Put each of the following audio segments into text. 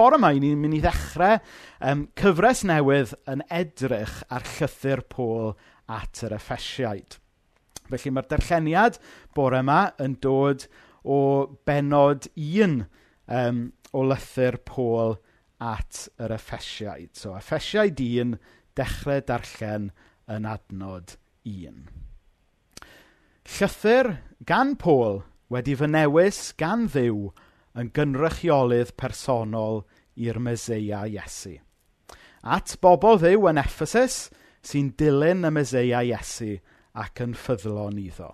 bore yma, ni'n mynd i ddechrau um, cyfres newydd yn edrych ar llythyr Pôl at yr Effesiaid. Felly mae'r darlleniad bore yma yn dod o benod un um, o lythyr Pôl at yr Effesiaid. So, Effesiaid un, dechrau darllen yn adnod un. Llythyr gan Pôl wedi fy newis gan ddiw yn gynrychiolydd personol i'r Meseia Iesu. At bobl ddiw yn Ephesus sy'n dilyn y Meseia Iesu ac yn ffyddlon iddo.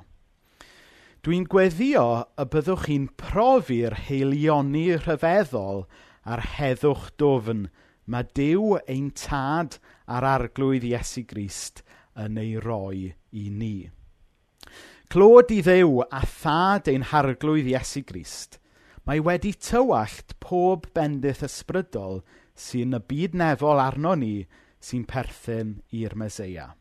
Dwi'n gweddio y byddwch chi'n profi'r heilioni rhyfeddol a'r heddwch dofn mae Dyw ein tad a'r arglwydd Iesu Grist yn ei roi i ni. Clod i ddew a thad ein harglwydd Iesu Grist – Mae wedi tywallt pob bendith ysbrydol sy'n y byd nefol arno ni sy'n perthyn i'r Meseia.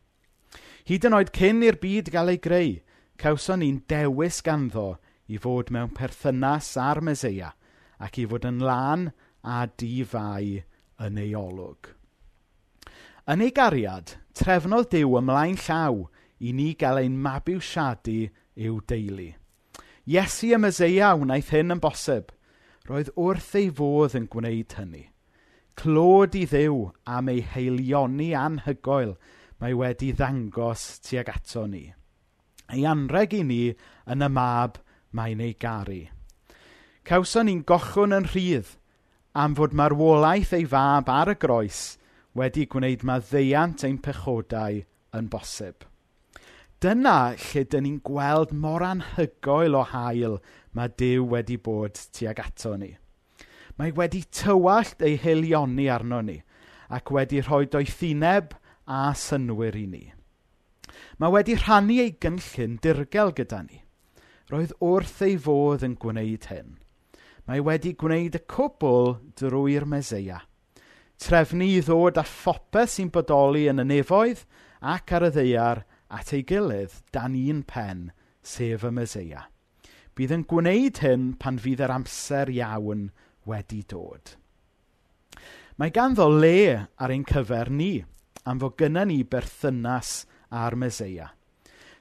Hyd yn oed cyn i'r byd gael ei greu, cawson ni'n dewis ganddo i fod mewn perthynas â'r Meseia ac i fod yn lan a di-fai yn ei olwg. Yn ei gariad, trefnodd Dyw ymlaen llaw i ni gael ein mabwsiadu i'w deulu. Iesu y Meseia wnaeth hyn yn bosib. Roedd wrth ei fodd yn gwneud hynny. Clod i ddiw am ei heilioni anhygoel mae wedi ddangos tuag ato ni. Ei anreg i ni yn y mab mae'n ei garu. Cawson ni'n gochwn yn rhydd am fod marwolaeth ei fab ar y groes wedi gwneud maddeiant ein pechodau yn bosib. Dyna lle dyn ni'n gweld mor anhygoel o hael ma' Dyw wedi bod tuag ato ni. Mae wedi tywallt ei helioni arno ni ac wedi rhoi doethineb a synwyr i ni. Mae wedi rhannu ei gynllun dirgel gyda ni. Roedd wrth ei fodd yn gwneud hyn. Mae wedi gwneud y cwbl drwy'r meseia. Trefnu i ddod â phopeth sy'n bodoli yn y nefoedd ac ar y ddeiar at ei gilydd dan un pen, sef y Meseia. Bydd yn gwneud hyn pan fydd yr amser iawn wedi dod. Mae ganddo le ar ein cyfer ni, am fod gyda ni berthynas a'r Meseia.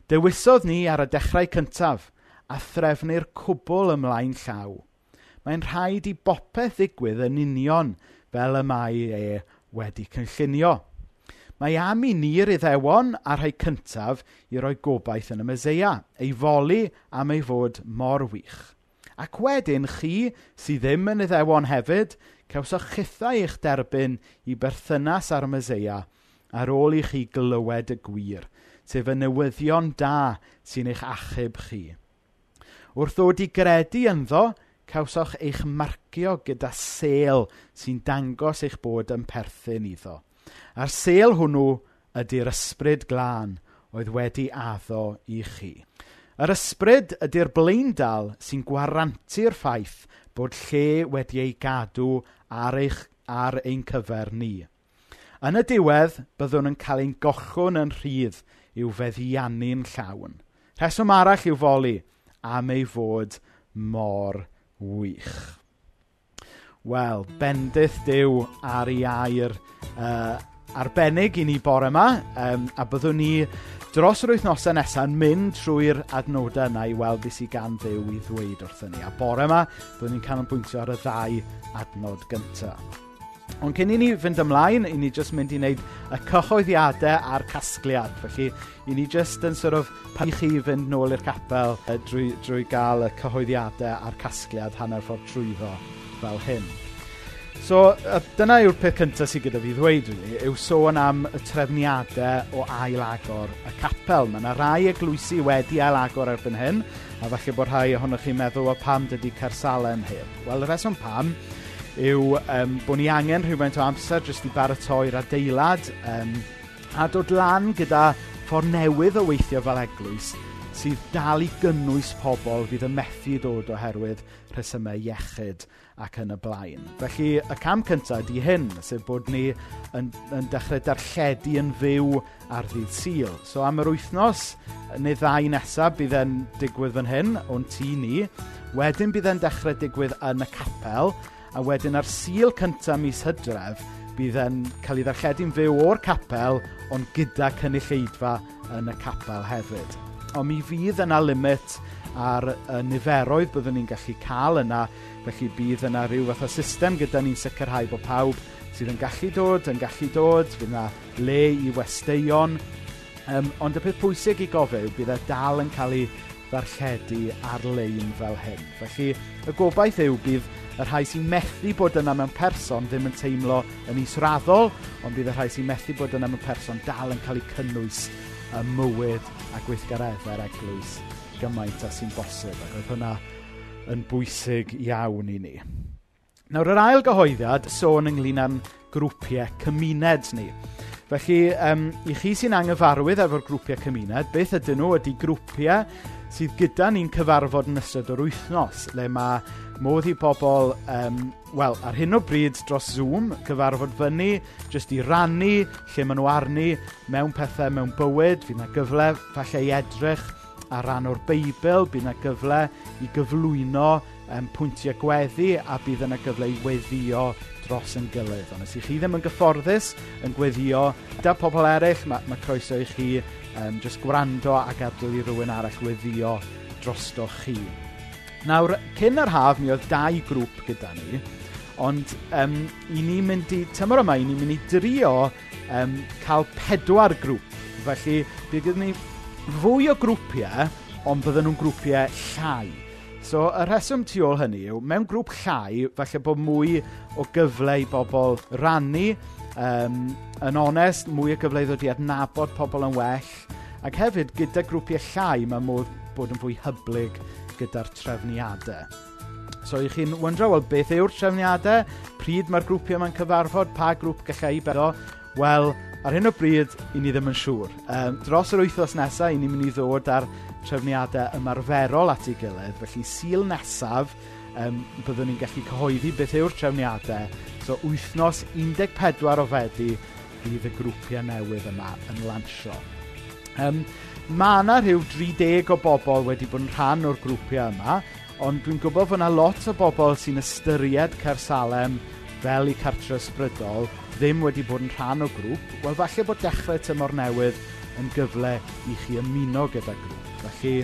Dewisodd ni ar y dechrau cyntaf a threfnu'r cwbl ymlaen llaw. Mae'n rhaid i bopeth ddigwydd yn union fel y mae e wedi cynllunio. Mae am i ni'r iddewon a rhai cyntaf i roi gobaith yn y Meseia, ei foli am ei fod mor wych. Ac wedyn chi, sydd ddim yn iddewon hefyd, cawsoch chithau eich derbyn i berthynas â'r Meseia ar ôl i chi glywed y gwir, sef y newyddion da sy'n eich achub chi. Wrth ddod i gredu ynddo, cawsoch eich marcio gyda sel sy'n dangos eich bod yn perthyn iddo. A'r sel hwnnw ydy'r ysbryd glân oedd wedi addo i chi. Yr ysbryd ydy'r bleundal sy'n gwarantu'r ffaith bod lle wedi ei gadw ar, eich, ar ein cyfer ni. Yn y diwedd, byddwn yn cael ein gochwn yn rhydd i'w feddiannu'n llawn. Rheswm arall i'w foli am ei fod mor wych. Wel, bendith Dyw ar ei air uh, arbennig i ni bore yma, um, a byddwn ni dros yr wythnosau nesaf yn mynd trwy'r adnodau yna i weld beth sydd gan ddew i ddweud wrthyn ni. A bore yma, byddwn ni'n canolbwyntio ar y ddau adnod gyntaf. Ond cyn i ni fynd ymlaen, i ni jyst mynd i wneud y cyhoeddiadau a'r casgliad. Felly, i ni jyst yn sort of pan i chi fynd nôl i'r capel drwy, drwy gael y cyhoeddiadau a'r casgliad hanner ffordd trwyddo fel hyn. So, dyna yw'r peth cyntaf sydd gyda fi ddweud, really, yw sôn am y trefniadau o ail-agor y capel. Mae yna rai eglwysi wedi ail-agor erbyn hyn, a falle bod rhai ohonoch chi'n meddwl o pam dydy Cersalem heb. Wel, y reswm pam yw um, bod ni angen rhywfaint o amser jyst i baratoi'r adeilad um, a dod lan gyda ffordd newydd o weithio fel eglwys sydd dal i gynnwys pobl fydd y methu dod oherwydd rhesymau iechyd ac yn y blaen. Felly, y cam cyntaf ydy hyn, sef bod ni yn, yn dechrau darlledu yn fyw ar ddydd syl. So am yr wythnos neu ddau nesaf bydd e'n digwydd fan hyn, o'n tŷ ni. Wedyn bydd e'n dechrau digwydd yn y capel, a wedyn ar syl cyntaf mis hydref, bydd e'n cael ei ddarlledu'n fyw o'r capel, ond gyda cynulleidfa yn y capel hefyd ond mi fydd yna limit ar y niferoedd byddwn ni'n gallu cael yna. Felly bydd yna rhyw fath o system gyda ni'n sicrhau bod pawb sydd yn gallu dod, yn gallu dod, fydd yna le i westeion. Um, ond y peth pwysig i gofio bydd e dal yn cael ei ddarlledu ar-lein fel hyn. Felly, y gobaith yw bydd y rhai sy'n methu bod yna mewn person ddim yn teimlo yn israddol, ond bydd y rhai sy'n methu bod yna mewn person dal yn cael eu cynnwys y mywyd a gweithgareddau'r eglwys gymaint a sy'n bosib. Ac oedd hwnna yn bwysig iawn i ni. Nawr, yr ail gyhoeddiad sôn ynglyn â'n grwpiau cymuned ni. Felly, um, i chi sy'n anghyfarwydd efo'r grwpiau cymuned, beth ydyn nhw ydy grwpiau sydd gyda ni'n cyfarfod yn ystod yr wythnos, le mae modd i bobl, um, wel, ar hyn o bryd dros Zoom, cyfarfod fyny, jyst i rannu lle maen nhw arni mewn pethau mewn bywyd. Fydd yna gyfle, falle i edrych ar ran o'r Beibl, bydd yna gyfle i gyflwyno um, pwyntiau gweddi a bydd yna gyfle i weddio dros yn gilydd. Ond os ych chi ddim yn gyfforddus yn gweddio, da pobl eraill, mae, mae croeso i chi um, just gwrando a gadw i rhywun arall weddio drosto chi. Nawr, cyn yr haf, mi oedd dau grŵp gyda ni, ond um, i ni mynd i, tymor yma, i ni'n mynd i drio um, cael pedwar grŵp. Felly, bydd gyda ni fwy o grwpiau, ond bydden nhw'n grwpiau llai. So, y rheswm tu ôl hynny yw, mewn grŵp llai, falle bod mwy o gyfle i bobl rannu um, yn onest, mwy o gyfleoedd i adnabod pobl yn well, ac hefyd gyda grwpiau llai mae modd bod yn fwy hyblyg gyda'r trefniadau. So, i chi'n wyndro, wel, beth yw'r trefniadau? Pryd mae'r grwpiau yma'n cyfarfod? Pa grŵp gallai i bedo? Wel, ar hyn o bryd, i ni ddim yn siŵr. Um, dros yr wythnos nesaf, i ni'n mynd i ddod ar trefniadau ymarferol at ei gilydd. Felly, syl nesaf, um, byddwn ni'n gallu cyhoeddi beth yw'r trefniadau So wythnos 14 o feddi bydd y grwpiau newydd yma yn lansio. Um, mae yna rhyw 30 o bobl wedi bod yn rhan o'r grwpiau yma, ond dwi'n gwybod fod yna lot o bobl sy'n ystyried Cersalem fel i cartre ysbrydol ddim wedi bod yn rhan o grŵp, wel falle bod dechrau tymor newydd yn gyfle i chi ymuno gyda grŵp. Felly,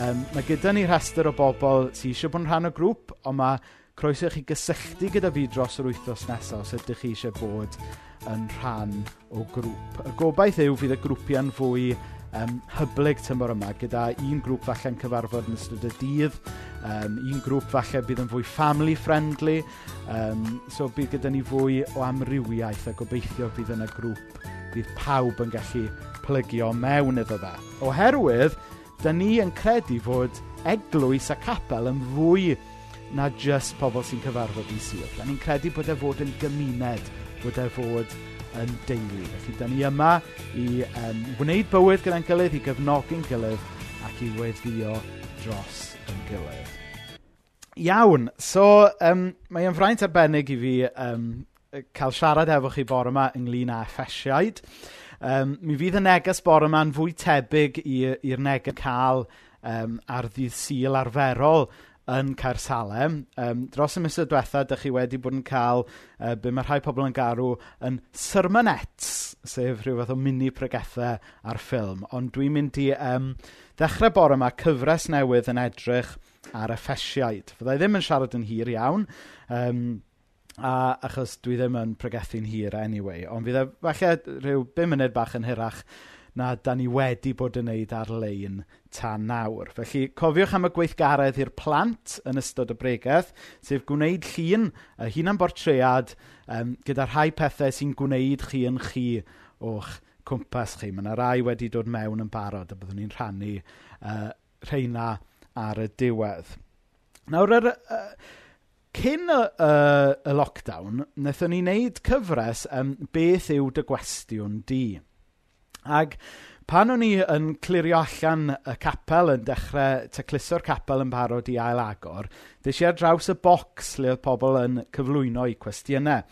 um, mae gyda ni rhestr o bobl sydd eisiau bod yn rhan o grŵp, ond mae Croeso i chi gysylltu gyda fi dros yr wythnos nesaf os ydych chi eisiau bod yn rhan o grŵp. Y gobaith yw fydd y grwpiau'n fwy um, hyblyg tymor yma gyda un grŵp falle'n cyfarfod yn ystod y dydd, um, un grŵp falle bydd yn fwy family friendly, um, so bydd gyda ni fwy o amrywiaeth a gobeithio bydd yn y grŵp bydd pawb yn gallu plygio mewn iddo fe. Oherwydd, da ni yn credu fod eglwys a capel yn fwy na just pobl sy'n cyfarfod i sir. Da ni'n credu bod e fod yn gymuned, bod e fod yn deulu. Felly, da ni yma i um, wneud bywyd gyda'n gilydd, i gyfnogi'n gilydd ac i weddio dros yn gilydd. Iawn, so um, mae yn fraint arbennig i fi um, cael siarad efo chi bore yma ynglyn â effesiaid. Um, mi fydd y neges bore yma'n fwy tebyg i'r neges cael um, ar ddydd syl arferol yn Caersalem. Um, dros y misoedd diwetha, ydych chi wedi bod yn cael uh, be mae rhai pobl yn garw yn sermonets, sef rhyw fath o mini pregethau ar ffilm. Ond dwi'n mynd i um, ddechrau bore yma cyfres newydd yn edrych ar effesiaid. Fyddai ddim yn siarad yn hir iawn, um, a achos dwi ddim yn pregethu'n hir anyway, ond fydd e falle rhyw 5 munud bach yn hirach na da ni wedi bod yn neud ar-lein tan nawr. Felly, cofiwch am y gweithgaredd i'r plant yn ystod y bregeth, sef gwneud llun, y hunan bortread, um, gyda rhai pethau sy'n gwneud chi yn chi o'ch cwmpas chi. Mae yna rai wedi dod mewn yn barod a byddwn ni'n rhannu uh, rheina ar y diwedd. Nawr, yr, uh, cyn y, y, y lockdown, wnaethon ni wneud cyfres um, beth yw dy gwestiwn di. Ac pan o'n i yn clirio allan y capel yn dechrau tecluso'r capel yn barod i ail-agor, ddys i ar draws y bocs le oedd pobl yn cyflwyno i cwestiynau.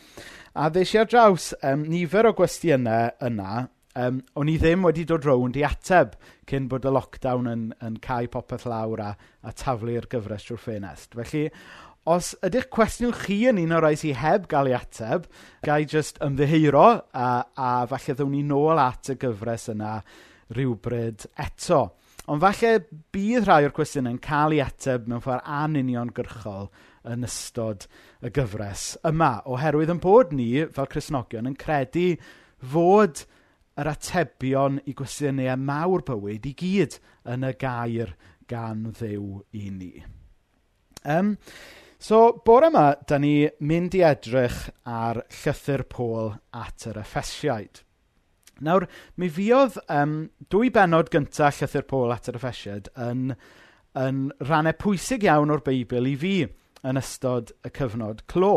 A ddys i ar draws um, nifer o gwestiynau yna um, o'n i ddim wedi dod rownd i ateb cyn bod y lockdown yn, yn cael popeth lawr a, a taflu'r gyfres trwy'r ffenest. Felly, os ydych cwestiwn chi yn un o'r rai sy heb gael ei ateb, ga just jyst a, a falle ddewn ni nôl at y gyfres yna rhywbryd eto. Ond falle bydd rhai o'r cwestiwn yn cael ei ateb mewn ffordd anuniongyrchol yn ystod y gyfres yma, oherwydd yn bod ni, fel Cresnogion, yn credu fod yr atebion i gwestiynau mawr bywyd i gyd yn y gair gan ddew i ni. Um, So, bore yma, da ni mynd i edrych ar llythyr Pôl at yr Effesiaid. Nawr, mi fiodd um, dwy benod gyntaf llythyr Pôl at yr Effesiaid yn, yn rannau pwysig iawn o'r Beibl i fi yn ystod y cyfnod clo.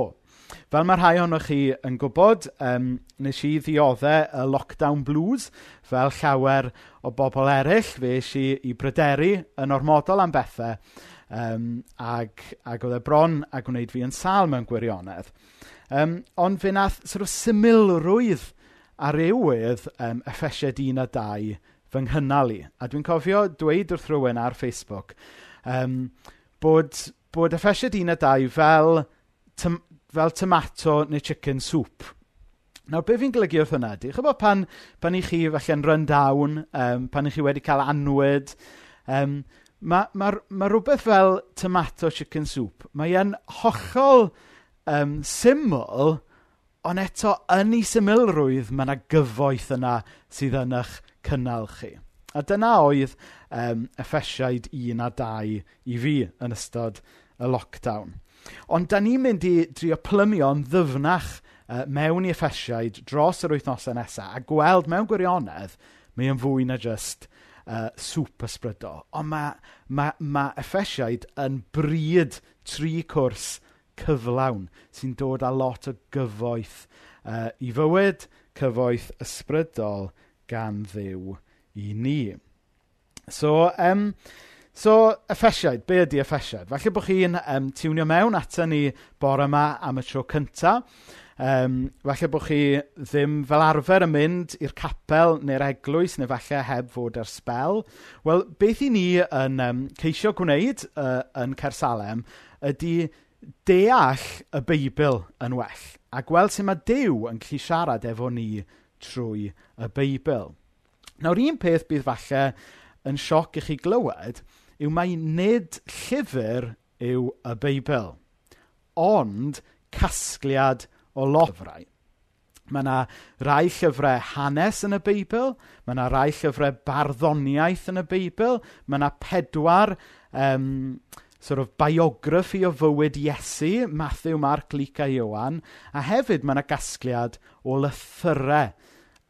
Fel mae rhai ohonoch chi yn gwybod, um, nes i ddioddau y lockdown blues fel llawer o bobl eraill. Fe eisiau i bryderu yn ormodol am bethau um, ac ac oedd e bron a gwneud fi yn sal mewn gwirionedd. Um, ond fe nath sort of symlrwydd ar rywydd um, Effesiaid un a dau fy nghynnal i. A dwi'n cofio dweud wrth rhywun ar Facebook um, bod, bod Effesiaid un a dau fel, fel tomato neu chicken soup. Nawr, be fi'n golygu wrth hwnna ydy, Chybod pan, pan i chi falle'n run down, um, pan i chi wedi cael anwyd, um, ma' ma' ma' rhywbeth fel tomato chicken soup. Mae e'n hollol um, syml, ond eto yn ei symlrwydd mae yna gyfoeth yna sydd yn eich cynnal chi. A dyna oedd um, Effesiaid un a dau i fi yn ystod y lockdown. Ond da ni'n mynd i drio plymio'n ddyfnach uh, mewn i Effesiaid dros yr wythnosau nesaf a gweld mewn gwirionedd mae yn fwy na jyst uh, swp ysbrydol. Ond mae ma' ma' Effesiaid yn bryd tri cwrs cyflawn sy'n dod â lot o gyfoeth uh, i fywyd, cyfoeth ysbrydol gan ddiw i ni. So, um, so Effesiaid, be ydy Effesiaid? Falle bod chi'n um, tiwnio mewn ato ni bore yma am y tro cyntaf. Um, falle bod chi ddim fel arfer yn mynd i'r capel neu'r eglwys, neu falle heb fod ar sbel. Wel, beth i ni yn um, ceisio gwneud uh, yn Cersalem ydy deall y Beibl yn well, a gweld sut mae Dyw yn gallu siarad efo ni trwy y Beibl. Nawr, un peth bydd falle yn sioc i chi glywed yw mai nid llyfr yw y Beibl, ond casgliad o lofrau. Mae yna rai llyfrau hanes yn y Beibl, mae yna rai llyfrau barddoniaeth yn y Beibl, mae yna pedwar um, sort of biography o fywyd Iesu, Matthew, Mark, Luca, Iwan, a hefyd mae yna gasgliad o lythyrau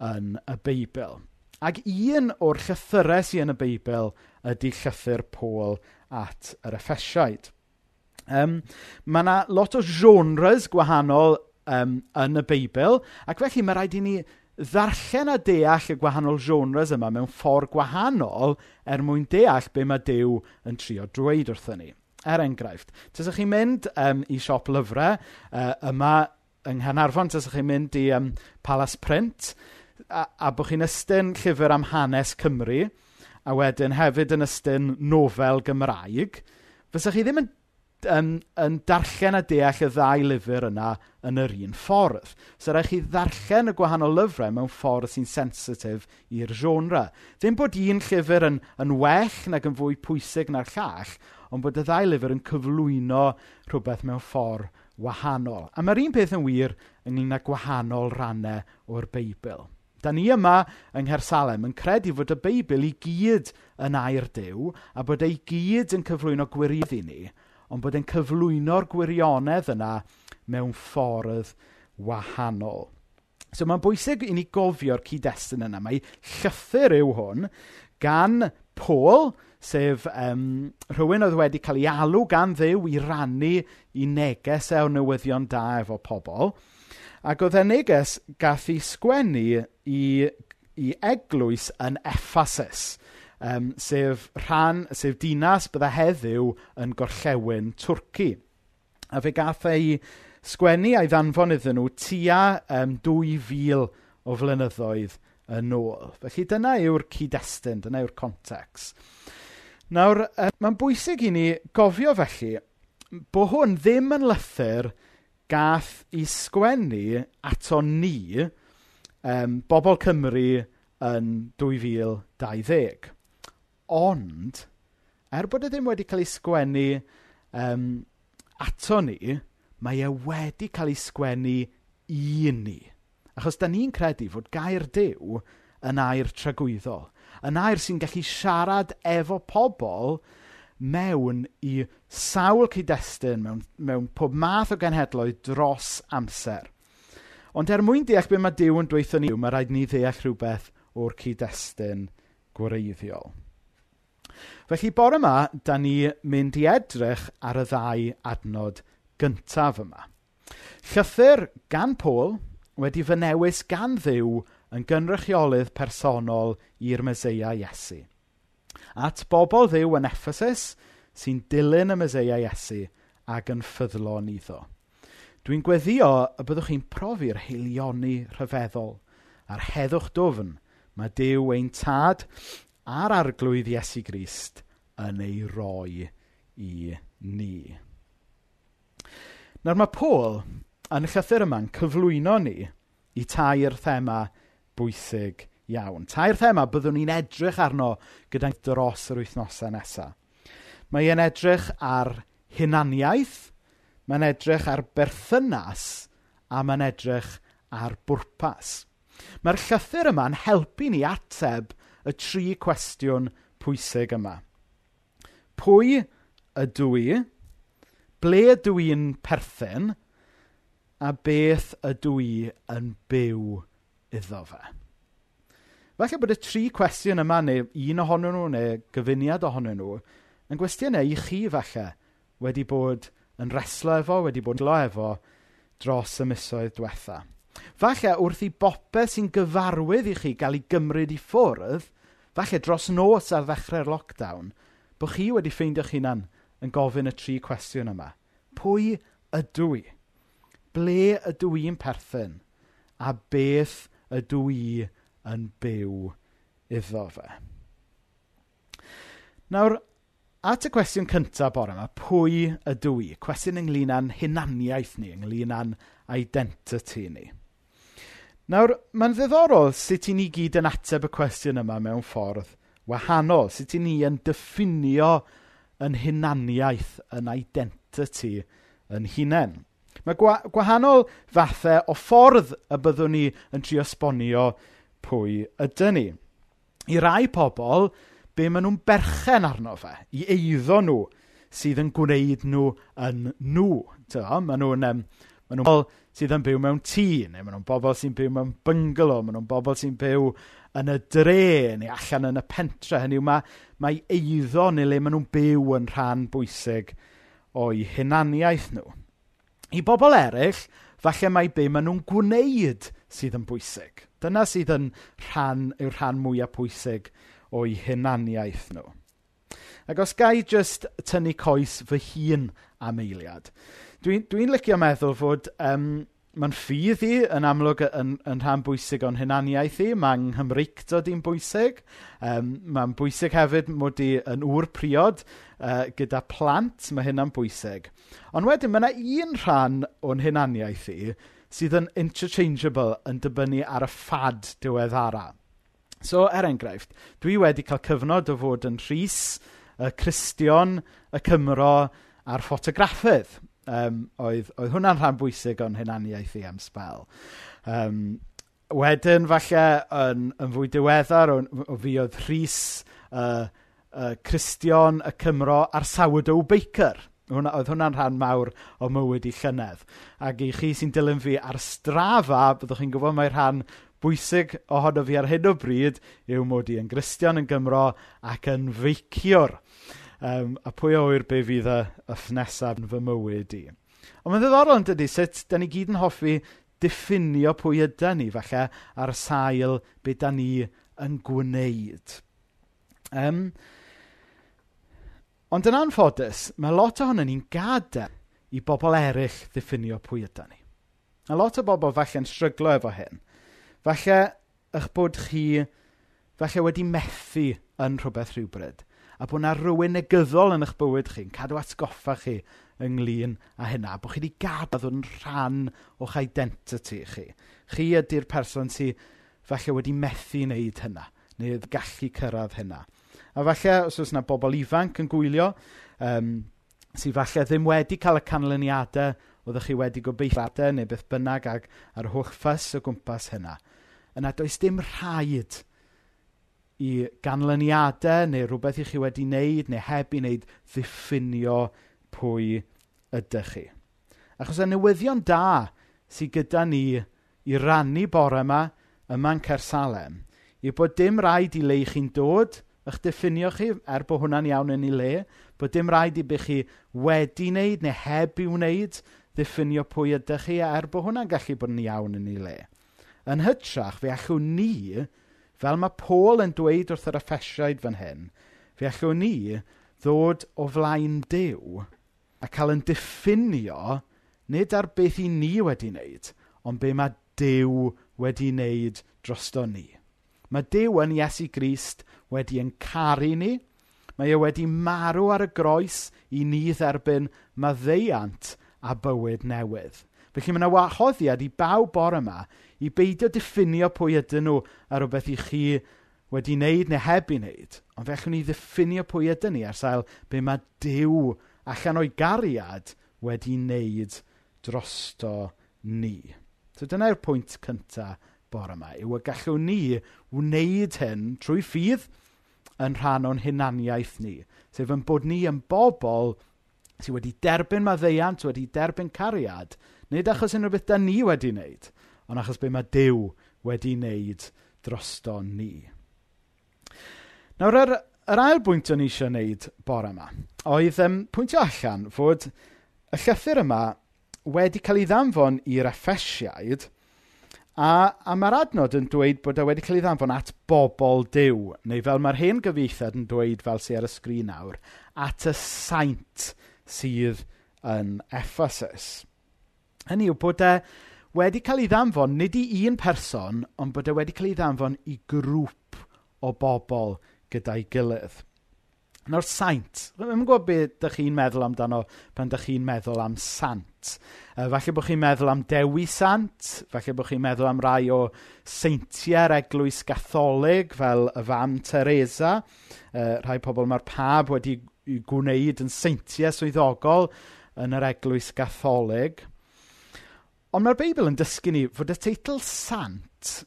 yn y Beibl. Ac un o'r llythyrau sy'n yn y Beibl ydy llythyr Pôl at yr Effesiaid. Um, mae yna lot o genres gwahanol um, yn y Beibl, ac felly mae rhaid i ni ddarllen a deall y gwahanol genres yma mewn ffordd gwahanol er mwyn deall be mae Dyw yn trio dweud wrthyn ni. Er enghraifft, tysach chi'n mynd um, i siop lyfrau uh, yma yng Nghanarfon, tysach chi'n mynd i um, Palace Print, a, a bod chi'n ystyn llyfr am hanes Cymru, a wedyn hefyd yn ystyn nofel Gymraeg, fysa chi ddim yn yn, yn darllen a deall y ddau lyfr yna yn yr un ffordd. So rhaid chi ddarllen y gwahanol lyfrau mewn ffordd sy'n sensitif i'r genre. Ddim bod un llyfr yn, yn well nag yn fwy pwysig na'r llall, ond bod y ddau lyfr yn cyflwyno rhywbeth mewn ffordd wahanol. A mae'r un peth yn wir ynglyn â gwahanol rannau o'r Beibl. Da ni yma yng Nghersalem yn credu fod y Beibl i gyd yn air dew a bod ei gyd yn cyflwyno gwirionedd i ni ond bod e'n cyflwyno'r gwirionedd yna mewn ffordd wahanol. So mae'n bwysig i ni gofio'r cyd-destun yna. Mae llythyr yw hwn gan Paul, sef um, rhywun oedd wedi cael ei alw gan ddew i rannu i neges e o newyddion da efo pobl. Ac oedd e neges gath ei sgwennu i, i eglwys yn Ephasus um, sef rhan... sef dinas bydda heddiw yn gorllewin Twrci. A fe gath ei sgwennu a'i ddanfon iddyn nhw tua um, 2000 o flynyddoedd yn ôl. Felly dyna yw'r cyd-destun, dyna yw'r context. Nawr, um, mae'n bwysig i ni gofio felly bod hwn ddim yn lythyr gath i sgwennu ato ni, um, bobl Cymru yn 2020. Ond, er bod e ddim wedi cael ei sgwennu um, ato ni, mae e wedi cael ei sgwennu i ni. Achos da ni'n credu fod gair Duw yn air tragwyddol. Yn air sy'n gallu siarad efo pobl mewn i sawl cyd-destun, mewn, mewn pob math o genhedloedd dros amser. Ond er mwyn deall beth mae Dyw yn dweithio ni, mae rhaid ni ddeall rhywbeth o'r cyd-destun gwreiddiol. Felly bore yma, dan ni mynd i edrych ar y ddau adnod gyntaf yma. Llythyr gan Pôl wedi fy newis gan ddiw yn gynrychiolydd personol i'r Meseia Iesu. At bobl ddiw yn Ephesus sy'n dilyn y Meseia Iesu ac yn ffyddlon iddo. Dwi'n gweddio y byddwch chi'n profi'r heilioni rhyfeddol a'r heddwch dwfn mae Dyw ein tad a'r arglwydd Iesu Grist yn ei roi i ni. Nawr mae Paul yn y llythyr yma'n cyflwyno ni i tair thema bwysig iawn. Tair thema byddwn ni'n edrych arno gyda'n dros yr wythnosau nesaf. Mae e'n edrych ar hunaniaeth, mae'n edrych ar berthynas, a mae'n edrych ar bwrpas. Mae'r llythyr yma'n helpu ni ateb y tri cwestiwn pwysig yma. Pwy ydw i? Ble ydw i'n perthyn? A beth ydw i yn byw iddo fe? Falle bod y tri cwestiwn yma, neu un ohonyn nhw, neu gyfuniad ohonyn nhw, yn gwestiynau e i chi falle wedi bod yn reslo efo, wedi bod yn lo efo dros y misoedd diwetha. Falle wrth i bopeth sy'n gyfarwydd i chi gael ei gymryd i ffwrdd, falle dros nos ar ddechrau'r lockdown, bod chi wedi ffeindio'ch hunan yn gofyn y tri cwestiwn yma. Pwy ydw i? Ble ydw i'n perthyn? A beth ydw i yn byw iddo fe? Nawr, at y cwestiwn cyntaf bore yma, pwy ydw i? Cwestiwn ynglyn â'n hunaniaeth ni, ynglyn â'n identity ni. Nawr, mae'n ddiddorol sut i ni gyd yn ateb y cwestiwn yma mewn ffordd wahanol. Sut i ni yn diffinio yn hunaniaeth, yn identity yn hunain. Mae gwa gwahanol fathau o ffordd y byddwn ni yn trio sbonio pwy ydyn ni. I rai pobl, be maen nhw'n berchen arno fe, i eiddo nhw sydd yn gwneud nhw yn nhw. Maen nhw'n... Um, maen nhw sydd yn byw mewn tŷ, neu maen nhw'n bobl sy'n byw mewn byngalo, maen nhw'n bobl sy'n byw yn y dre, neu allan yn y pentre. Hynny yw, mae, mae eiddo neu le maen nhw'n byw yn rhan bwysig o'i hunaniaeth nhw. I bobl eraill, falle mae be maen nhw'n gwneud sydd yn bwysig. Dyna sydd yn rhan, yw'r rhan mwyaf pwysig o'i hunaniaeth nhw. Ac os gai jyst tynnu coes fy hun am eiliad. Dwi'n dwi licio meddwl fod um, mae'n ffydd i yn amlwg yn, yn rhan bwysig o'n hunaniaeth i. mae'n yng Nghymreictod i'n bwysig. Um, mae'n bwysig hefyd mod i yn ŵr priod uh, gyda plant. Mae hynna'n bwysig. Ond wedyn, mae yna un rhan o'n hunaniaeth i sydd yn interchangeable yn dibynnu ar y ffad diweddara. So, er enghraifft, dwi wedi cael cyfnod o fod yn rhys, y Cristion, y Cymro a'r ffotograffydd um, oedd, oedd hwnna'n rhan bwysig o'n hunaniaeth i am spel. Um, wedyn, falle, yn, yn fwy diweddar, o, o fi oedd Rhys, uh, uh, Cristion, y Cymro a'r Sourdough Baker. Hwna, oedd hwnna'n rhan mawr o mywyd i llynedd. Ac i chi sy'n dilyn fi ar strafa, byddwch chi'n gwybod mae'r rhan bwysig ohono fi ar hyn o bryd yw mod i yn Gristion yn Gymro ac yn feiciwr. Um, a pwy o wyr be fydd y y ffnesaf yn fy mywyd i. Ond mae'n ddiddorol yn dydy sut da ni gyd yn hoffi diffinio pwy ydy ni, falle ar sail be da ni yn gwneud. Um, ond yn anffodus, mae lot ohono ni'n gadael i bobl eraill ddiffinio pwy ydy ni. A lot o bobl falle'n stryglo efo hyn. Falle eich bod chi falle wedi methu yn rhywbeth rhywbryd a bod yna rhywun negyddol yn eich bywyd chi'n cadw atgoffa chi ynglyn â hynna, bod chi wedi gadael yn rhan o'ch identity chi. Chi ydy'r person sy'n falle wedi methu wneud hynna, neu gallu cyrraedd hynna. A falle, os oes yna bobl ifanc yn gwylio, um, sydd falle ddim wedi cael y canlyniadau oeddech chi wedi gobeithio neu beth bynnag ag ar holl ffys o gwmpas hynna. Yna does dim rhaid i ganlyniadau neu rhywbeth i chi wedi wneud neu heb i wneud ddiffinio pwy ydych chi. Achos y newyddion da sydd gyda ni i rannu bore yma yma'n Cersalem yw bod dim rhaid i le chi'n dod eich diffinio chi, er bod hwnna'n iawn yn ei le, bod dim rhaid i bych chi wedi wneud neu heb i wneud ddiffinio pwy ydych chi, er bod hwnna'n gallu bod yn iawn yn ei le. Yn hytrach, fe allwn ni Fel mae Paul yn dweud wrth yr Effesiaid fan hyn, fe allwn ni ddod o flaen Duw a cael yn diffinio nid ar beth i ni wedi wneud, ond be mae Duw wedi wneud drosto ni. Mae Duw yn Iesu Grist wedi encaru ni, mae e wedi marw ar y groes i ni dderbyn maddeiant a bywyd newydd. Felly mae yna wahoddiad i bawb bore yma i beidio diffinio pwy ydyn nhw a rywbeth i chi wedi wneud neu heb i wneud, ond fe allwn ni ddiffinio pwy ydyn ni ar sail be mae Duw allan o'i gariad wedi wneud drosto ni. So dyna'r pwynt cyntaf bore yma, yw y gallwn ni wneud hyn trwy ffydd yn rhan o'n hunaniaeth ni, sef yn bod ni yn bobl sydd wedi derbyn maddeiant, wedi derbyn cariad, Nid achos unrhyw beth da ni wedi wneud, ond achos be mae Dyw wedi wneud drosto ni. Nawr, yr, yr ail bwynt o'n i eisiau wneud bore yma, oedd um, pwyntio allan fod y llythyr yma wedi cael ei ddanfon i'r effesiaid, a, a mae'r adnod yn dweud bod e wedi cael ei ddanfon at bobl Dyw, neu fel mae'r hen gyfeithiad yn dweud fel sy'n ar y sgrin nawr, at y saint sydd yn Ephesus. Hynny yw bod e wedi cael ei ddanfon nid i un person, ond bod e wedi cael ei ddanfon i grŵp o bobl gyda'i gilydd. Nawr saint, ddim yn gwybod beth ydych chi'n meddwl amdano pan ydych chi'n meddwl am sant. E, falle bod chi'n meddwl am dewi sant, falle bod chi'n meddwl am rai o seintiau'r eglwys gatholig fel y fam Teresa. E, rhai pobl mae'r pab wedi gwneud yn seintiau swyddogol yn yr eglwys gatholig. Ond mae'r Beibl yn dysgu ni fod y teitl sant,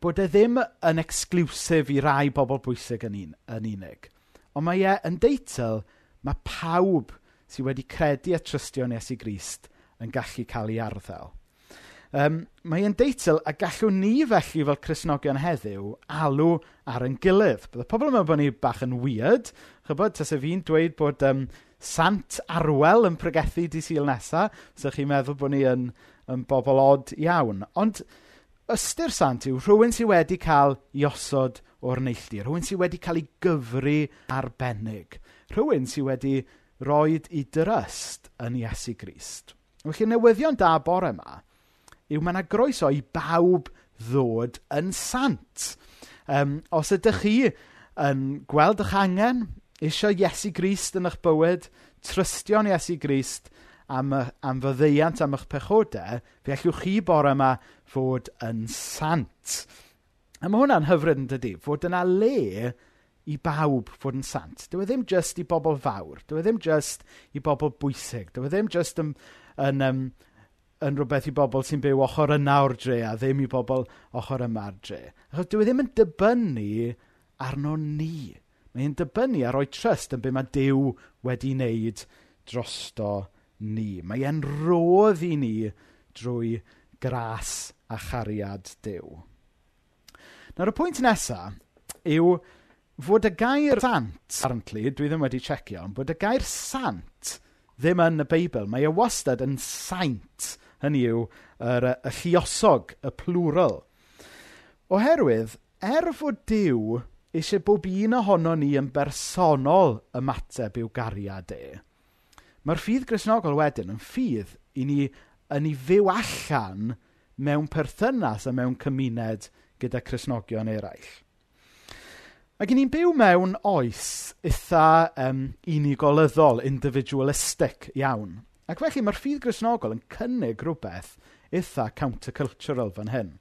bod e ddim yn exclusif i rai bobl bwysig yn, un, yn unig. Ond mae e yn deitl mae pawb sydd wedi credu a trystio yn Iesu Grist yn gallu cael ei arddel. Um, mae e'n deitl a gallwn ni felly fel Cresnogion heddiw alw ar yn gilydd. Bydd y pobl yma bod ni bach yn weird. Chybod, tasau fi'n dweud bod um, sant arwel yn pregethu di syl nesaf. so chi'n meddwl bod ni yn yn bobl od iawn. Ond ystyr sant yw rhywun sydd wedi cael ei osod o'r neilltu, rhywun sydd wedi cael ei gyfru arbennig, rhywun sydd wedi roi i dyryst yn Iesu Grist. Felly newyddion da bore yma yw mae yna groeso i bawb ddod yn sant. Um, os ydych chi yn gweld eich angen, eisiau Iesu Grist yn eich bywyd, trystio'n Iesu Grist am, am fyddeiant am eich pechodau, fe allwch chi bore yma fod yn sant. A mae hwnna'n hyfryd yn dydy, fod yna le i bawb fod yn sant. Dyw e ddim just i bobl fawr, dyw e ddim just i bobl bwysig, dyw e ddim just yn, yn, yn, yn rhywbeth i bobl sy'n byw ochr yna o'r dre a ddim i bobl ochr yma'r dre. Achos dyw e ddim yn dibynnu arno ni. Mae'n dibynnu ar o'i trust yn be mae Dyw wedi wneud drosto ni. Mae e'n rodd i ni drwy gras a chariad Dyw. Nawr, y pwynt nesaf yw fod y gair sant, apparently, dwi ddim wedi checio, ond bod y gair sant ddim yn y Beibl. Mae e wastad yn saint, hynny yw, yr, y lluosog, y plural. Oherwydd, er fod Dyw eisiau bob un ohono ni yn bersonol ymateb i'w gariad e, Mae'r ffydd grisnogol wedyn yn ffydd i ni yn ei fyw allan mewn perthynas a mewn cymuned gyda Cristnogion eraill. Ac ni'n byw mewn oes eitha um, unigolyddol, individualistic iawn. Ac felly mae'r ffydd grisnogol yn cynnig rhywbeth eitha countercultural fan hyn.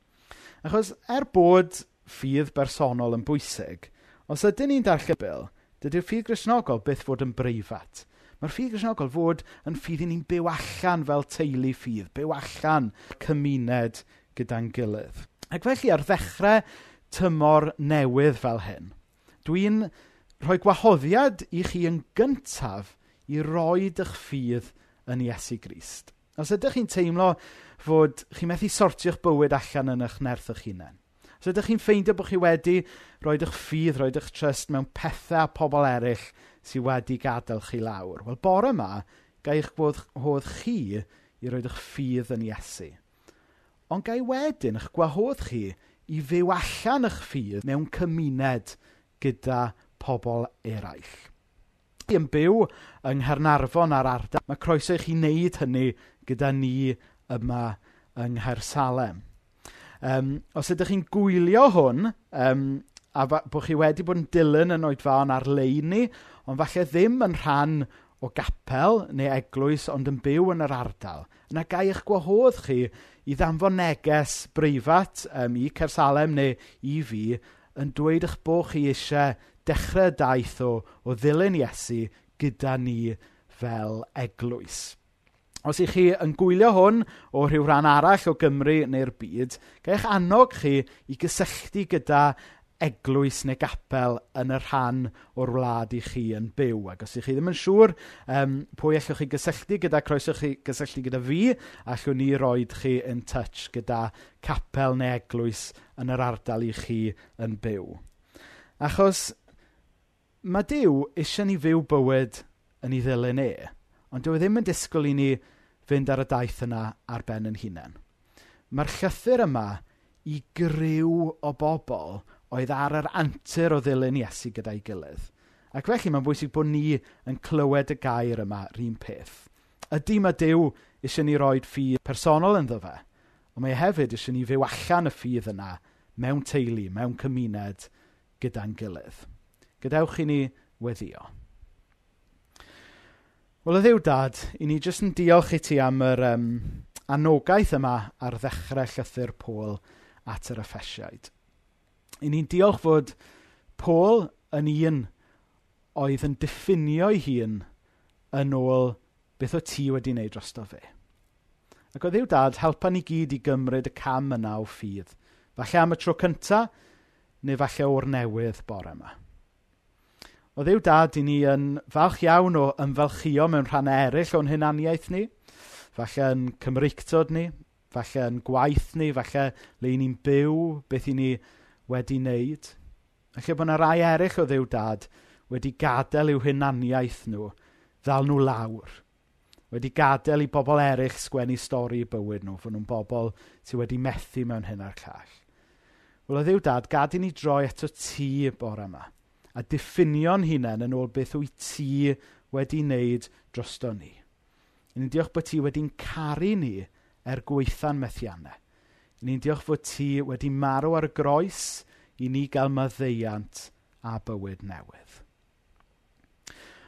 Achos er bod ffydd bersonol yn bwysig, os ydyn ni'n darllen bil, dydy'r ffydd grisnogol byth fod yn breifat. Mae'r ffydd Grisnogol fod yn ffydd i ni'n byw allan fel teulu ffydd, byw allan cymuned gyda'n gilydd. Ac felly, ar ddechrau tymor newydd fel hyn, dwi'n rhoi gwahoddiad i chi yn gyntaf i roed eich ffydd yn Iesu Grist. Os ydych chi'n teimlo fod chi'n methu sortio'ch bywyd allan yn eich nerth eich hunain, os ydych chi'n ffeindio bod chi wedi roed eich ffydd, roed eich trust mewn pethau a pobl eraill sydd wedi gadael chi lawr. Wel, bore yma, gael eich bod hodd chi i roed eich ffydd yn Iesu. Ond ga wedyn eich gwahodd chi i fyw allan eich ffydd mewn cymuned gyda pobl eraill. I yn byw yng Nghernarfon ar ardal, mae croeso i chi wneud hynny gyda ni yma yng Nghaersalem. Um, os ydych chi'n gwylio hwn, um, a bod chi wedi bod yn dilyn yn oedfaon ar-lein ni, ond falle ddim yn rhan o gapel neu eglwys, ond yn byw yn yr ardal, yna gai eich gwahodd chi i ddanfon neges breifat um, i Cersalem neu i fi yn dweud eich bod chi eisiau dechrau daith o, o ddilyn Iesu gyda ni fel eglwys. Os ych chi yn gwylio hwn o rhyw rhan arall o Gymru neu'r byd, gai'ch annog chi i gysylltu gyda eglwys neu gapel yn y rhan o'r wlad i chi yn byw. Ac os ych chi ddim yn siŵr um, pwy allwch chi gysylltu gyda, croeso chi gysylltu gyda fi, allwn ni roed chi yn touch gyda capel neu eglwys yn yr ardal i chi yn byw. Achos mae Dyw eisiau ni fyw bywyd yn ei ddilyn e, ond dyw e ddim yn disgwyl i ni fynd ar y daith yna ar ben yn hunain. Mae'r llythyr yma i gryw o bobl oedd ar yr antur o ddilyn Iesu gyda'i gilydd. Ac felly mae'n bwysig bod ni yn clywed y gair yma rhywun peth. Ydy mae Dyw eisiau ni roed ffydd personol ynddo fe, ond mae hefyd eisiau ni fyw allan y ffydd yna mewn teulu, mewn cymuned gyda'n gilydd. Gadewch i ni weddio. Wel, y ddiw dad, i ni jyst yn diolch i ti am yr um, anogaeth yma ar ddechrau llythyr Pôl at yr effesiaid. I ni'n diolch fod Paul yn un oedd yn diffinio'i hun yn ôl beth o ti wedi wneud drosto fe. Ac o ddiw dad, helpa ni gyd i gymryd y cam yna o ffydd. Falle am y tro cynta, neu falle o'r newydd bore yma. O ddiw dad, i ni yn falch iawn o ymfalchio mewn rhan eraill o'n hunaniaeth ni, falle yn Cymreictod ni, falle yn gwaith ni, falle le i ni'n byw, beth i ni wedi wneud. Felly bod yna rai eraill o ddiw dad wedi gadael i'w hunaniaeth nhw ddal nhw lawr. Wedi gadael i bobl eraill sgwennu stori i bywyd nhw, fod nhw'n bobl sydd wedi methu mewn hyn a'r call. Wel, o ddiw dad, gad i ni droi eto ti bore yma a diffinio'n hunain yn ôl beth wyt ti wedi wneud drosto ni. Ni'n diolch bod ti wedi'n caru ni er gweitha'n methiannau ni'n diolch fod ti wedi marw ar y groes i ni gael maddeiant a bywyd newydd.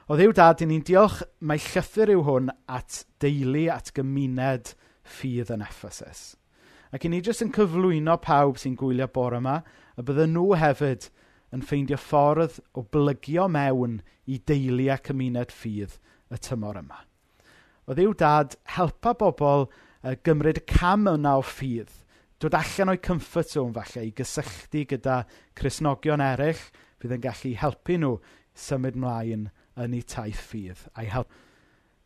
O ddiw dad, ni'n diolch mae llythyr yw hwn at deulu at gymuned ffydd yn Ephesus. Ac i ni jyst yn cyflwyno pawb sy'n gwylio bore yma, a bydden nhw hefyd yn ffeindio ffordd o blygio mewn i deulu a cymuned ffydd y tymor yma. O ddiw dad, helpa bobl uh, gymryd cam yna o ffydd – dod allan o'i comfort zone falle i gysylltu gyda Crisnogion eraill fydd yn gallu helpu nhw symud mlaen yn eu taith ffydd a'i help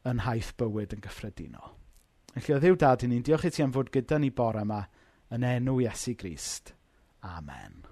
yn haith bywyd yn gyffredinol. Felly, o ddiw dad i ni'n diolch i ti am fod gyda ni bore yma yn enw Iesu Grist. Amen.